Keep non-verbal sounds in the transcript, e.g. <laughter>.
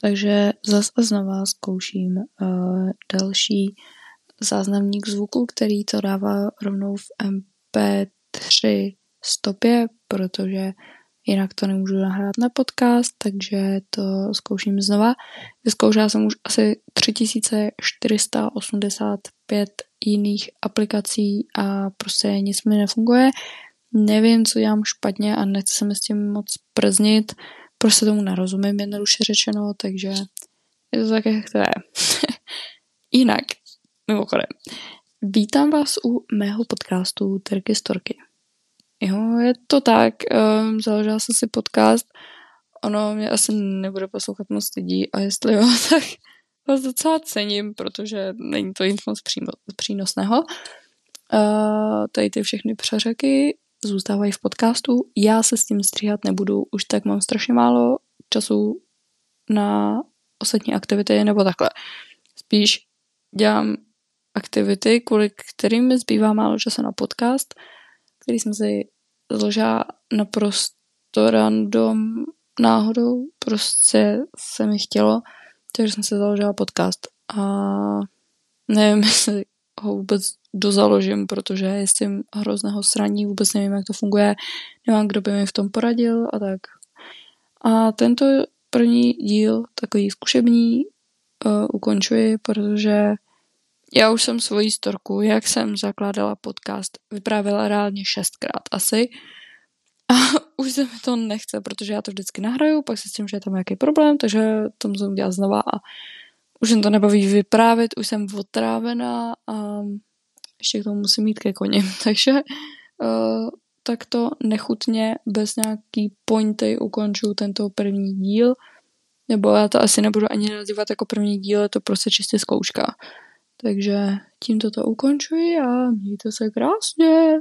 Takže zase a znova zkouším uh, další záznamník zvuku, který to dává rovnou v MP3 stopě, protože jinak to nemůžu nahrát na podcast, takže to zkouším znova. Vyzkoušela jsem už asi 3485 jiných aplikací a prostě nic mi nefunguje. Nevím, co dělám špatně a nechci se mi s tím moc prznit. Prostě tomu nerozumím, jednoduše řečeno, takže je to tak, jak to je. Jinak, mimochodem, vítám vás u mého podcastu Terky Storky. Jo, je to tak, um, založila jsem si podcast, ono mě asi nebude poslouchat moc lidí a jestli jo, <laughs> tak vás docela cením, protože není to nic moc přínosného. Uh, tady ty všechny přeřeky zůstávají v podcastu. Já se s tím stříhat nebudu, už tak mám strašně málo času na ostatní aktivity, nebo takhle. Spíš dělám aktivity, kvůli kterým mi zbývá málo času na podcast, který jsem si zložila naprosto random náhodou, prostě se mi chtělo, takže jsem si založila podcast a nevím, <laughs> jestli ho vůbec dozaložím, protože je s tím hrozného sraní, vůbec nevím, jak to funguje, nemám, kdo by mi v tom poradil a tak. A tento první díl, takový zkušební, uh, ukončuji, protože já už jsem svoji storku, jak jsem zakládala podcast, vyprávěla reálně šestkrát asi. A <laughs> už se mi to nechce, protože já to vždycky nahraju, pak si s tím, že je tam nějaký problém, takže to musím udělat znova a už jsem to nebaví vyprávět, už jsem otrávená a ještě k tomu musím mít ke koni. <laughs> Takže uh, takto nechutně, bez nějaký pointy ukončuju tento první díl. Nebo já to asi nebudu ani nazývat jako první díl, je to prostě čistě zkouška. Takže tímto to ukončuji a mějte se krásně.